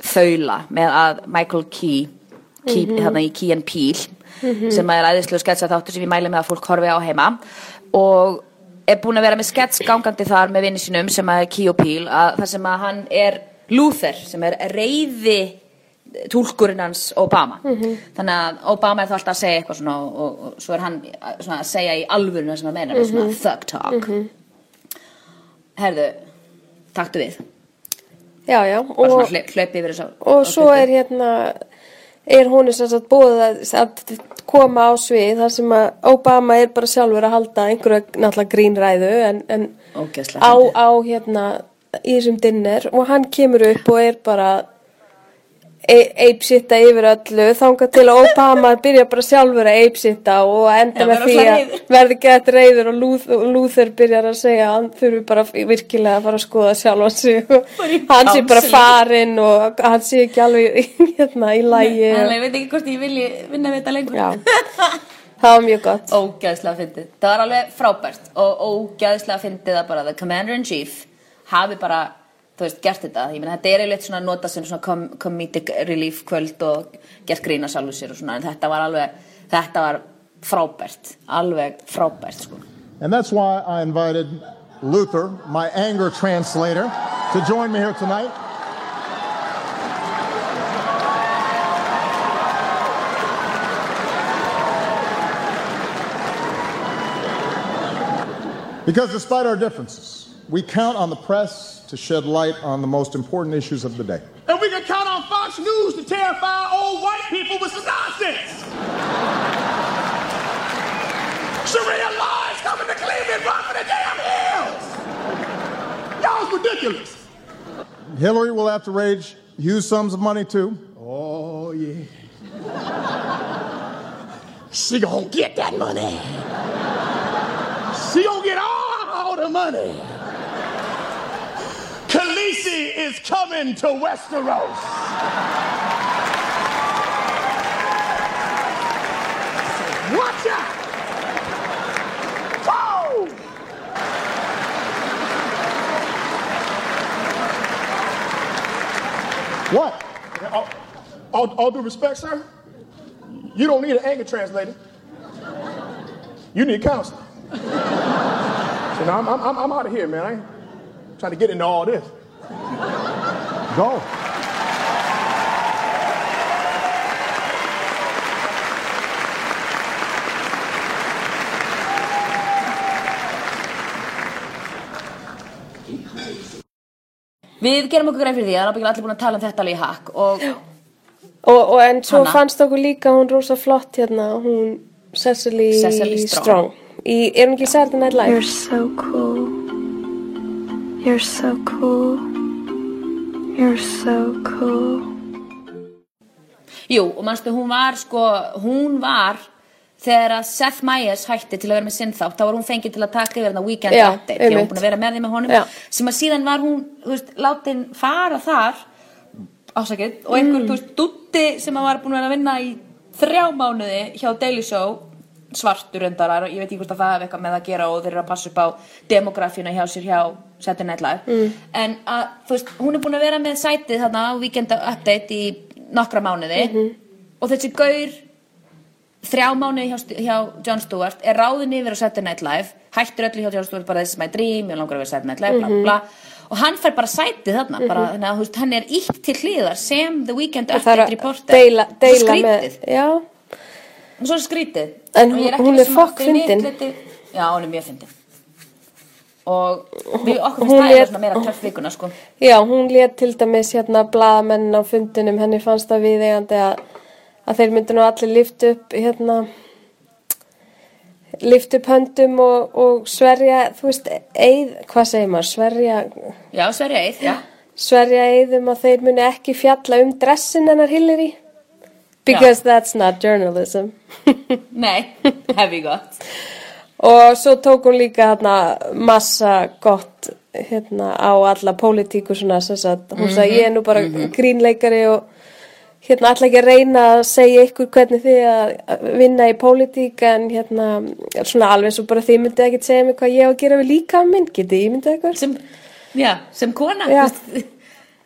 þaula með að Michael Key, Key hérna í Key and Peele sem er æðislu sketsa þáttur sem ég mæli með að fólk horfi á heima. Og er búin að vera með skets gangandi þar með vinni sínum sem er Key og Peele að það sem að hann er Luther sem er reyði túlkurinn hans Obama. Þannig að Obama er þá alltaf að segja eitthvað svona og, og, og svo er hann svona, að segja í alvörinu sem hann meina svona thug talk herðu, taktu við. Já, já, og, yfir þessu og svo er hérna, er hún sem sagt búið að, að koma á svið þar sem að Obama er bara sjálfur að halda einhverja náttúrulega grínræðu en, en á, á hérna í þessum dinner og hann kemur upp og er bara e- apesitta yfir öllu þangað til að Obama byrja bara sjálfur að apesitta og enda Já, með því að verði gett reyður og Luther, Luther byrjar að segja að hann þurfi bara virkilega að fara að skoða sjálfan sig og hann sé bara farinn og hann sé ekki alveg hérna í lægi ég veit ekki hvort ég vilji vinna við þetta lengur. Já, það var mjög gott. Ógæðslega fyndið. Það var alveg frábært og ógæðslega fyndið að bara the commander in chief hafi bara, þú veist, gert þetta ég meina þetta er eiginlega svona nota sem svona com comedic relief kvöld og gert grína sjálfur sér og svona en þetta var alveg þetta var frábært alveg frábært sko And that's why I invited Luther, my anger translator, to join me here tonight. Because despite our differences, we count on the press to shed light on the most important issues of the day. And we can count on Fox News to terrify old white people with some nonsense. Sharia law is coming to Cleveland. Run for the damn hills. Y'all's ridiculous. Hillary will have to raise huge sums of money too. Oh, yeah. she gonna get that money. She gonna get all the money. Khaleesi is coming to Westeros. Watch out! Whoa! What? All, all, all due respect, sir, you don't need an anger translator. You need counseling. So now I'm, I'm, I'm out of here, man. I ain't trying to get into all this. Go. Við gerum okkur greið fyrir því að það er ábyggilega allir búin að tala um þetta alveg í hakk og... og, og en svo Hanna. fannst okkur líka hún rosa flott hérna hún Cecily, Cecily Strong, Strong. Í, er hún ekki særlega nætt live? You're so cool You're so cool. You're so cool. Jú, og mannstu, hún var sko, hún var þegar að Seth Meyers hætti til að vera með sinn þátt, þá var hún fengið til að taka yfir þarna weekend update, því hún einmitt. búin að vera með því með honum Já. sem að síðan var hún, þú veist, látin fara þar ásakið, og einhver, Mm. þú veist, dutti sem að var búin að vera að vinna í þrjá mánuði hjá Daily Show svartur endarar, ég veit ekki hvort að það hef eitthvað með að gera og þeir eru að passa upp á demografíuna hjá sér hjá Saturday Night Live. Mm. en að, veist, hún er búin að vera með sætið þarna á weekend update í nokkra mánuði. Mhm. og þessi gaur þrjá mánuði hjá, hjá Jon Stewart er ráðin yfir á Saturday Night Live. Hættur öllu hjá Jon Stewart bara þessi my dream ég langar að vera Saturday Night Live bla, Mhm. bla, og hann fær bara sætið þarna bara, þannig að þú veist, hann er ítt til hliðar sem The Weekend Update reporter. deila, Svo deila skrítið. með, svo skrítið. En hún- hún er um að fokk fyrir mitt fyndin. leyti- já, hún er mjög fyndin og við okkur finnst það er svona meira töff vikuna sko. já, hún lét til dæmis hérna blaðamenn á fundunum, henni fannst það viðeigandi að, að þeir myndu nú allir lift upp hérna lift upp höndum og, og sverja, þú veist, eið, hvað segir maður, sverja, já, Sverja Eið, já. sverja eiðum að þeir muni ekki fjalla um dressin hennar Hillary. Because that's not journalism. Nei, hef ég gott og svo tók hún líka hérna massa gott hérna á alla pólitíku svona að hún sagði ég er nú bara grínleikari og hérna ætla ekki að reyna að segja ykkur hvernig þið að að vinna í pólitík en hérna svona alveg svo bara þið myndið ekkert segja mig hvað ég á að gera við líka minn, getið ég myndið eitthvað sem, já, sem kona Já.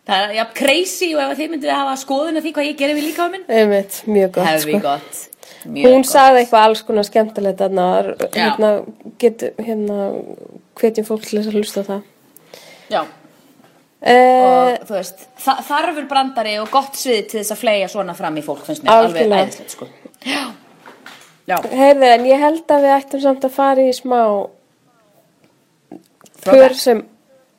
það er já, crazy og ef þið myndið að hafa skoðun af því hvað ég gerir við líka minn. Einmitt, mjög gott sko. gott mjög hún gott. sagði eitthvað alls konar skemmtilegt Já. hérna, hérna hvetjum fólk til þess að hlusta það já, uh, og veist þa þarfur brandari og gott svið til þess að fleia svona fram í fólk finnst mér alveg æðislegt sko Heyrðu, en ég held að við ættum samt að fara í smá Throwback. sem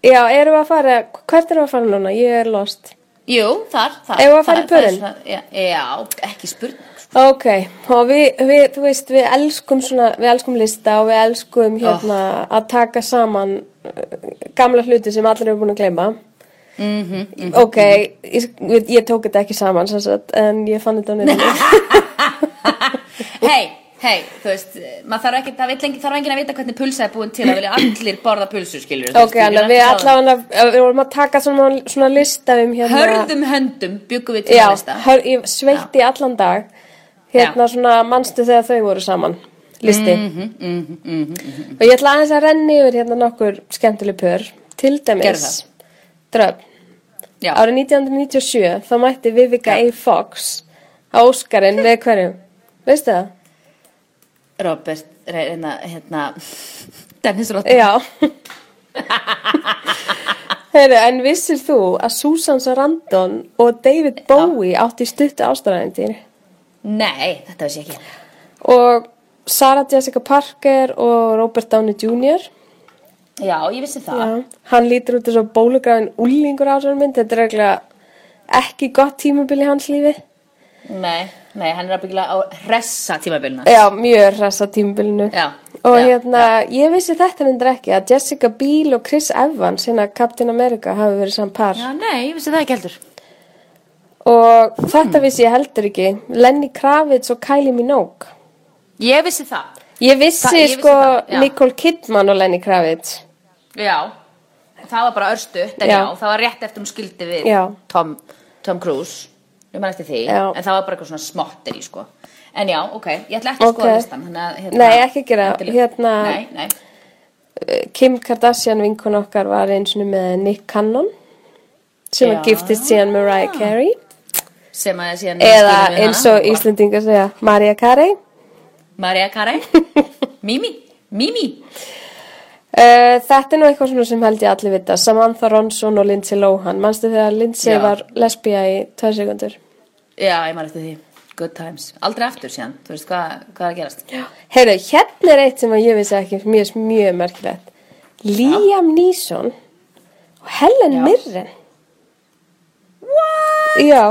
Já, erum við að fara, hvert erum við að fara núna? Ég er lost jú, þar, þar Eigum við að fara í þar- pörin? svona- já, já, ekki spurning. Ok, og við, við, þú veist, við elskum svona, við elskum lista og við elskum hérna að taka saman uh, gamla hluti sem allir eru búin að gleyma. Mhm, Ok, ég, ég tók þetta ekki saman sem sagt, en ég fann þetta á nefnum hei, hei, þú veist maður þarf ekki, það vill lengi, þarf enginn að vita hvernig pulsa er búin til að vilja allir borða pulsu skilur Ok, að við allavega, við vorum að taka svona, svona lista um hérna hörðum höndum byggum við til Já, að lista. hör, ég sveitti allan dag hérna svona manstu þegar þau voru saman? Listi. Mhm, og ég ætla aðeins að renni yfir hérna nokkur skemmtileg pör. Til dæmis dröfn. Já, árið 1997 þá mætti Vivica A. Fox á Óskarinn með hverjum veistu það? Robert, reyna, hérna Dennis Roth Já. Heyru, en vissir þú að Susan Sarandon og David Bowie átti stuttu ástæðandir nei, þetta veist ég ekki og Sarah Jessica Parker og Robert Downey Jr. já, ég vissi það Já, hann lítur út þess að bólugræðin úlingur á þessari mynd, þetta er eiginlega ekki gott tímabil í hans lífi. nei, nei, hann er að byggja á hressa tímabilina Já, mjög hressa tímabilinu. Já, Og já, hérna, ég vissi þetta endur ekki að Jessica Biel og Chris Evans, hérna Captain America, hafi verið saman par. já, nei, ég vissi það ekki heldur Og þetta vissi ég heldur ekki, Lenny Kravitz og Kylie Minogue. ég vissi það. Ég vissi, Það- ég vissi sko það, já. Nicole Kidman og Lenny Kravitz. já, það var bara örstu það var rétt eftir hún skildi við. Tom, Tom Cruise. Eftir því, en það var bara eitthvað svona smottir í sko. En já, ok, ég ætla ekki að skoða listan hérna, Nei, ekki gera, hérna- nei, nei, Kim Kardashian vinkun okkar var eins og með Nick Cannon sem Já. að giftist síðan Mariah Carey sem að síðan eða eins og Íslendingar segja Maria Carey. Maria Carey. Mimi, Mimi. Uh, Þetta er nú eitthvað sem held ég allir vita. Samantha Ronson og Lindsay Lohan. Manstu þegar Lindsay Já. var lesbía í tvær sekundur Já, ég man eftir því. Good times, aldrei aftur síðan. Þú veist hvað, hvað er að gerast? Heyrðu, hérna er eitt sem ég vissi ekki mjög, mjög merkilegt. Liam Neeson og Helen Já. Mirren. Já,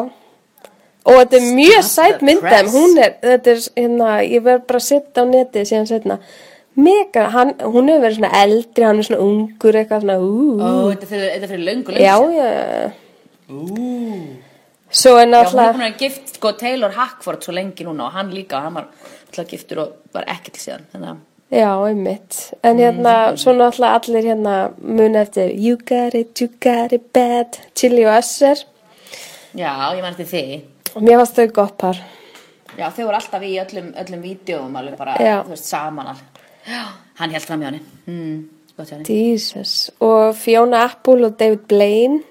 og þetta er mjög sætt press. hún er, þetta er, hérna, ég verð bara að setja á netið síðan setna, mega, hann, hún hefur verið svona eldri, hann er svona ungur, eitthvað svona, Ó, þetta er fyrir, þetta er fyrir löngu já, síðan. já, svo er Já, hún er gift sko Taylor Hackford svo lengi núna og hann líka, hann var alltaf giftur og var ekkert síðan þannig að já, einmitt, en hérna, svo náttúrulega allir hérna muni eftir, you got it, you got it bad, Chili og Usher, Já, ég eftir því og mér fannst þau gott par, Já, þau voru alltaf í öllum, öllum vídeoum alveg bara, veist, saman hann held fram hjá henni. Mm, Gott hjá henni. Og Fiona Apple og David Blaine,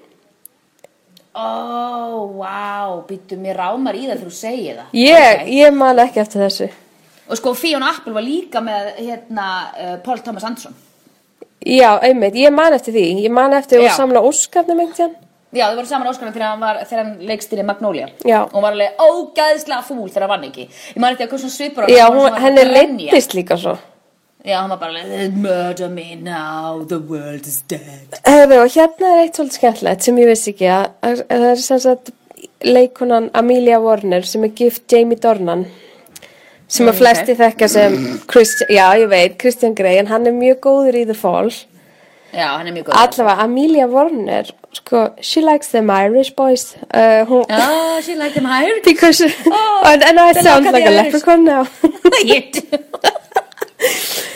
Ó, vá, býttu mér rámar í það þegar þú segir það. Ég, Ok. ég man ekki eftir þessu. Og sko, Fiona Apple var líka með hérna, uh, Paul Thomas Anderson. Já, einmitt, ég man eftir því, ég man eftir Já. að samla Óskarnum einhvern tíðan. Já, þau voru saman áskonum þegar hann, var, þegar hann leikstýri Magnolia. Já. Og hún var alveg ógæðslega fúl þegar hann vann ekki. Ég man eftir að svona svipur á Já, hún, henni leittist líka svo. Já, hann var bara alveg Murder me now, the world is dead. Hefur, og hérna er eitt svolítið skemmtilegt sem ég vissi ekki að, að, að það er sem sagt leikonan Amelia Warner sem er gift Jamie Dornan sem að flesti þekka sem Christian, já ég veit, Christian Grey en hann er mjög góður í The Fall Já, hann er mjög góð allavega Amelia Warner sko, she likes them Irish boys. Uh, hún, Oh, she liked him higher because and, and I sound like a Irish. leprechaun now.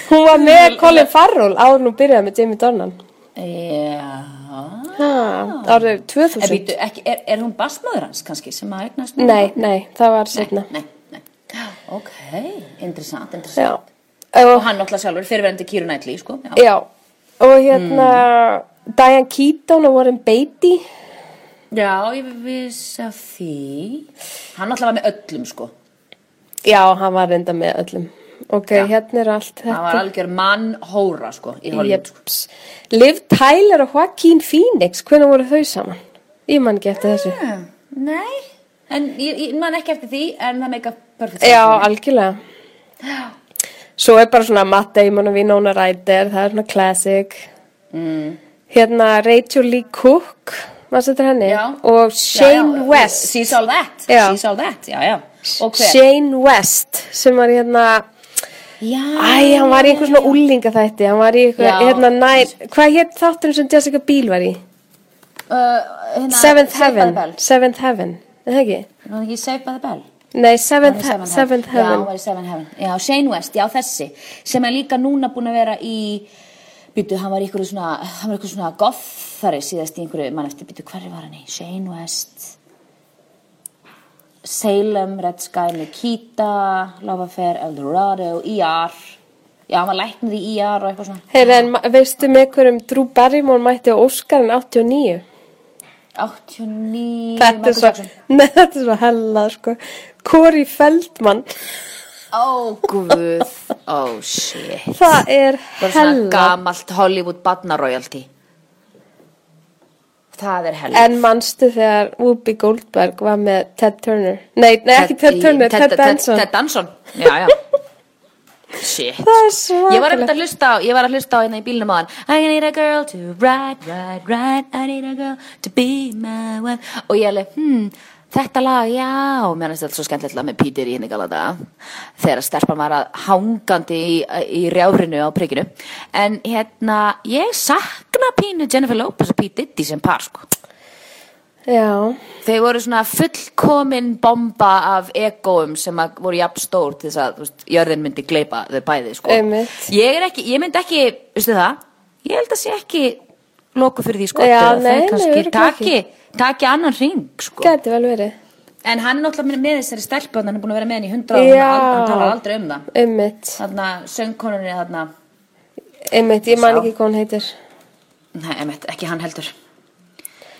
Hún var með Colin Farrell áður nú byrjaði með Jamie Dornan. Já. Ha, árið En 2000 býtu, ekki, er, er hún basmaður hans kannski sem að eignast nei, nei, það var setna Nei, nei. Ok, interessant, já, interessant. Og, Og hann náttúrulega sjálfur fyrirverandi Kýru Nætli, sko Já, já. Og hérna Diane Keaton og Warren Beatty. Já ég viss af því. Hann náttúrulega var með öllum, sko. Já, hann var reynda með öllum. Ok, hérna er allt Hann var þetta. algjör mann hóra, sko. sko. Liv Tyler og Joaquin Phoenix hvernig voru þau saman? ég man ekki eftir þessu. Hmm, Nei, en ég, ég man ekki eftir því En það meika perfect já, algjörlega svo er bara svona Matt Damon og Winona Ryder það er svona classic Mm. hérna Rachel Lee Cook maður setur henni Já. og Shane Já, já, West She's all that. She's all that? Shane West sem var hérna Já, Æ, hann var í einhver svona úlinga þætti Hann var í Já. hérna nær Hvað hétt þátturinn sem Jessica Biel var í? uh, hérna, Seventh Heaven. Seventh Heaven, er það ekki? Var hann ekki Saved by the Bell? Nei, Seventh, Seventh Já, hann Heaven í Seventh Heaven Já, Shane West, já þessi sem er líka núna búin að vera í Býtu, hann var einhverju svona hann var einhverju svona gothari síðast í einhverju mann eftir, býtu, hverju var hann í? Shane West Salem, Red Sky, Nikita Love Affair, Eldorado ER Já, hann var læknir í ER og eitthvað svona Heyrðu, en veistu með hverjum Drew Barrymore mætti á Óskarinn 89? 89 Þetta er Michael svo, Jackson. nei, þetta er svo hella, sko Corey Feldman Ó, guð, ó, shit. Það er bara svona hella. gamalt Hollywood barnaroyalty. Það er hella. En manstu þegar Whoopi Goldberg var með Ted Turner? Nei, nei ekki Ted Turner, Ted, Danson. Ted Danson, já, já. Shit. Það er svakalegt. Ég var einmitt að hlusta á, ég var að hlusta á hérna í bílnum á hann I need a girl to ride, ride, ride. I need a girl to be my wife. Og ég alveg, hmm, þetta lag, já Mér finnst þetta svo skemmtilegt lag með Peter í henni gala daga Þegar stelpan var að hangandi í, í rjáfrinu á prikkinu En hérna, ég sakna pínu Jennifer Lopez og Pete Diddy sem par, sko Já, Þau voru svona fullkomin bomba af egóum sem voru jafn stór til þess að, þú veist, jörðin myndi gleipa þau bæði, sko. Einmitt. Ég er ekki, ég myndi ekki, veistu það, ég held að sé ekki loku fyrir því, sko. Já, nei, nei, kannski örugglega taki, taki annan ring, sko. gæti vel verið En hann er náttúrulega með þessari stelpu, hann er búin að vera með henni í hundra og hann, hann talar aldrei um það. Einmitt, Þarna, söngkonunni, þarna, einmitt, ég man ekki hvað hún heitir nei, emitt, ekki hann heldur.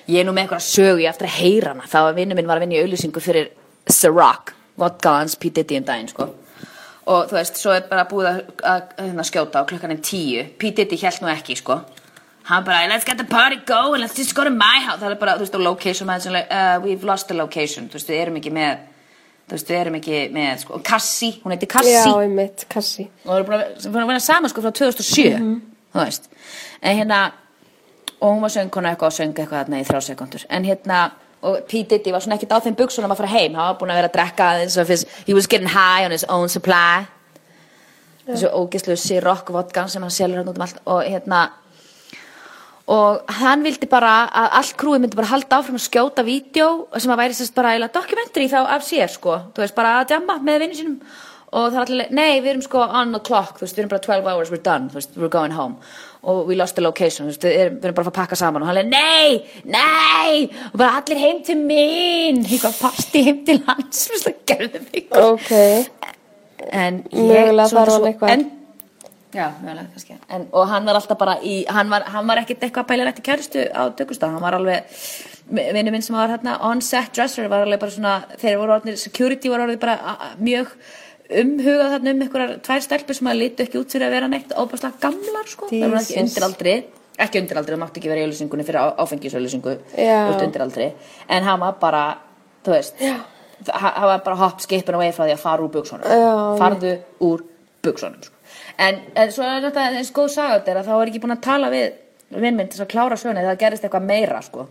Ég er nú með einhverja sögu, ég á eftir að heyra hana. Það var vinnu minn var að vinna í auðlýsingu fyrir Ciroc, vodka hans P. Diddy um daginn, sko. Og þú veist, svo er bara búið að, að, að, að skjóta og klukkan er tíu. P. Diddy held nú ekki, sko. Hann bara, let's get the party going, let's just go to my house. Það er bara, þú veist, og location, like, uh, we've lost the location. Þú veist, við erum ekki með, þú veist, við erum ekki með, sko. Og Cassie, hún heiti Cassie Já, einmitt, Kassi og það er búin að að vera saman sko frá 2007 þú veist en hérna og hún var söngkona eitthvað og söng eitthvað þarna í þrjá sekundur en hérna og P. Diddy var svona ekkert á þeim buksunum að fara heim hann var búin að vera að drekka aðeins of his, he was getting high on his own supply þessu ógeðslu Ciroc vodka sem hann selur hann út um allt og hérna og hann vildi bara að allt krúið myndi bara halda áfram að skjóta vídeo sem að væri sérst bara eiginlega dokumentari þá af sér sko, þú veist bara að djamma með vinnu sínum. Og það er allir, nei við erum sko on the clock, þú veist, við erum bara 12 hours, we're done, þú veist, we're going home. Og we lost the location, þú veist, við erum, við erum bara að fara að pakka saman. Og hann er, nei, nei! Og bara allir heim til mín. Eitthvað partí heim til hans, þú veist, það gerði mig. Ok, en Mögulega svo- þarf hann svo- eitthvað. en, já, mögulega kannski. En, og hann var alltaf bara í hann var, hann var ekkert eitthvað pælir eftir kæristu á dökustaf hann var alveg vinnu minn sem var hérna on set dresser var alveg bara svona þeir voru orðnir, security var orðið bara mjög umhugað þarna um einhverjar tvær stelpur sem að litu ekki út fyrir að vera neitt óbærslega gamlar sko. Það var ekki undiraldri ekki undiraldri, það mátti ekki vera í auðlýsingunni fyrir á- áfengisauðlýsingu Já. út undiraldri. En hann var bara, þú veist hann var bara hopp skipin frá því að fara úr buksunum farðu úr buksunum sko. En, en svo er þetta eins góð saga þetta er að þá er ekki búin að tala við vinn minn til að klára söguna það gerist eitthvað meira sko.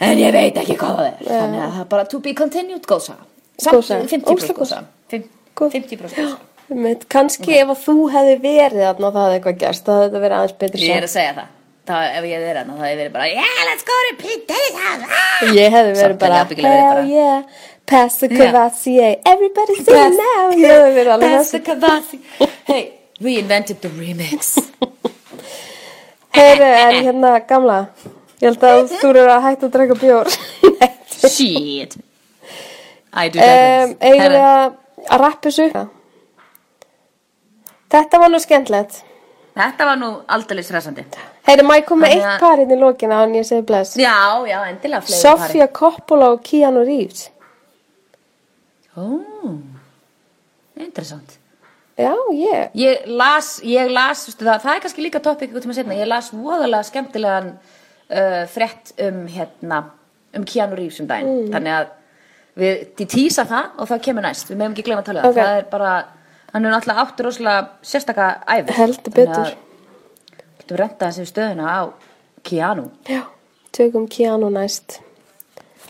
en ég veit ekki hvað það er þannig að það bara to be continued góð saga Samt saga. 50% Ógeðslega góð saga Fimm- Góð. 50% góð saga kannski ef að þú hefði verið og það hefði eitthvað gerst, það hefði verið aðeins betri ég er að segja það Það, ef ég hefði verið hann, það hefði verið bara Yeah, let's go to Pete house ah! Ég hefði verið bara, hell yeah, pass the. Cavassier, everybody sing now. Ég Pass the. Cavazzi Hey, we invented the remix Heyri, en hérna, gamla, ég held að þú eru að hætta að draka bjór. Shit I do um, eigum við Herra, að, að rappa þessu upp? Þetta var nú skemmtilegt. Þetta var nú aldrei stressandi Heyri, má ég koma með Þannig eitt að- par hérna í lókina án ég segi bless? Já, já, endilega fleiri Sofía Coppola og Keanu Reeves. Ó, interessant Já, ég. Ég las, ég las, veistu það, það er kannski líka topic ykkur tíma setna, ég las voðalega skemmtilegan uh, frétt um hérna, um Keanu Reeves um daginn, Mm. þannig að við, tísa það og það kemur næst, við meðum ekki glemma að tala um Ok. það, er bara, hann er náttúrulega áttur rosalega sérstaka æfi. Heldur betur. Getum renta þessi stöðuna á Keanu. Já, tökum Keanu næst.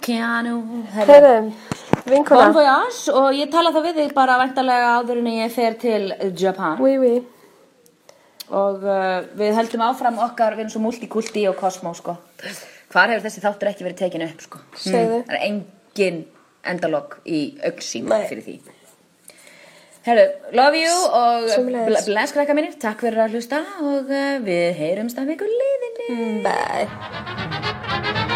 Keanu, Heyri, vinkona. Bon voyage og ég tala það við þig bara væntalega áður en ég fer til Japan. Oui, oui. og uh, við heldum áfram okkar við erum svo multikulti og kosmó sko. hvar hefur þessi þáttur ekki verið tekin upp sko? Segðu. það er engin endalog í auksín fyrir því Herru, love you og bless krakka mínir, takk fyrir að hlusta og uh, við heyrumst af ykkur liðinni Bye.